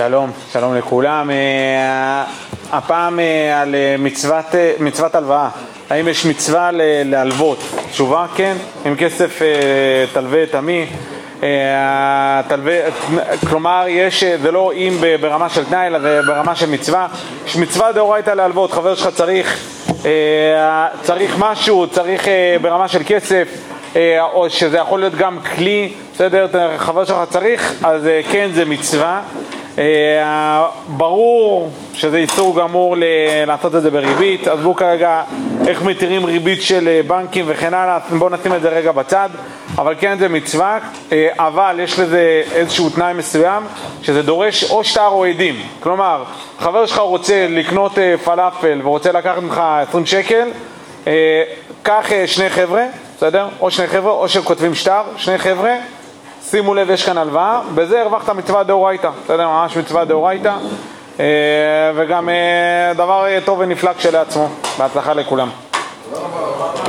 שלום, שלום לכולם. אה, הפעם אה, על אה, מצוות, מצוות הלוואה. האם יש מצווה להלוות? תשובה כן, עם כסף תלווה את עמי. כלומר, יש, זה לא אם ברמה של תנאי, אלא ברמה של מצווה. יש מצווה דאורייתא להלוות, חבר שלך צריך, צריך משהו, צריך ברמה של כסף, או שזה יכול להיות גם כלי, בסדר, חבר שלך צריך, אז כן זה מצווה. אה, ברור שזה איסור גמור לעשות את זה בריבית, עזבו כרגע איך מתירים ריבית של אה, בנקים וכן הלאה, בואו נשים את זה רגע בצד, אבל כן זה מצווה, אה, אבל יש לזה איזשהו תנאי מסוים שזה דורש או שטר או עדים, כלומר חבר שלך רוצה לקנות פלאפל ורוצה לקחת ממך 20 שקל, קח שני חבר'ה, בסדר? או שני חבר'ה או שכותבים שטר, שני חבר'ה שימו לב, יש כאן הלוואה, בזה הרווחת מצווה דאורייתא, בסדר? ממש מצווה דאורייתא, אה, וגם אה, דבר אה, טוב ונפלא כשלעצמו. בהצלחה לכולם.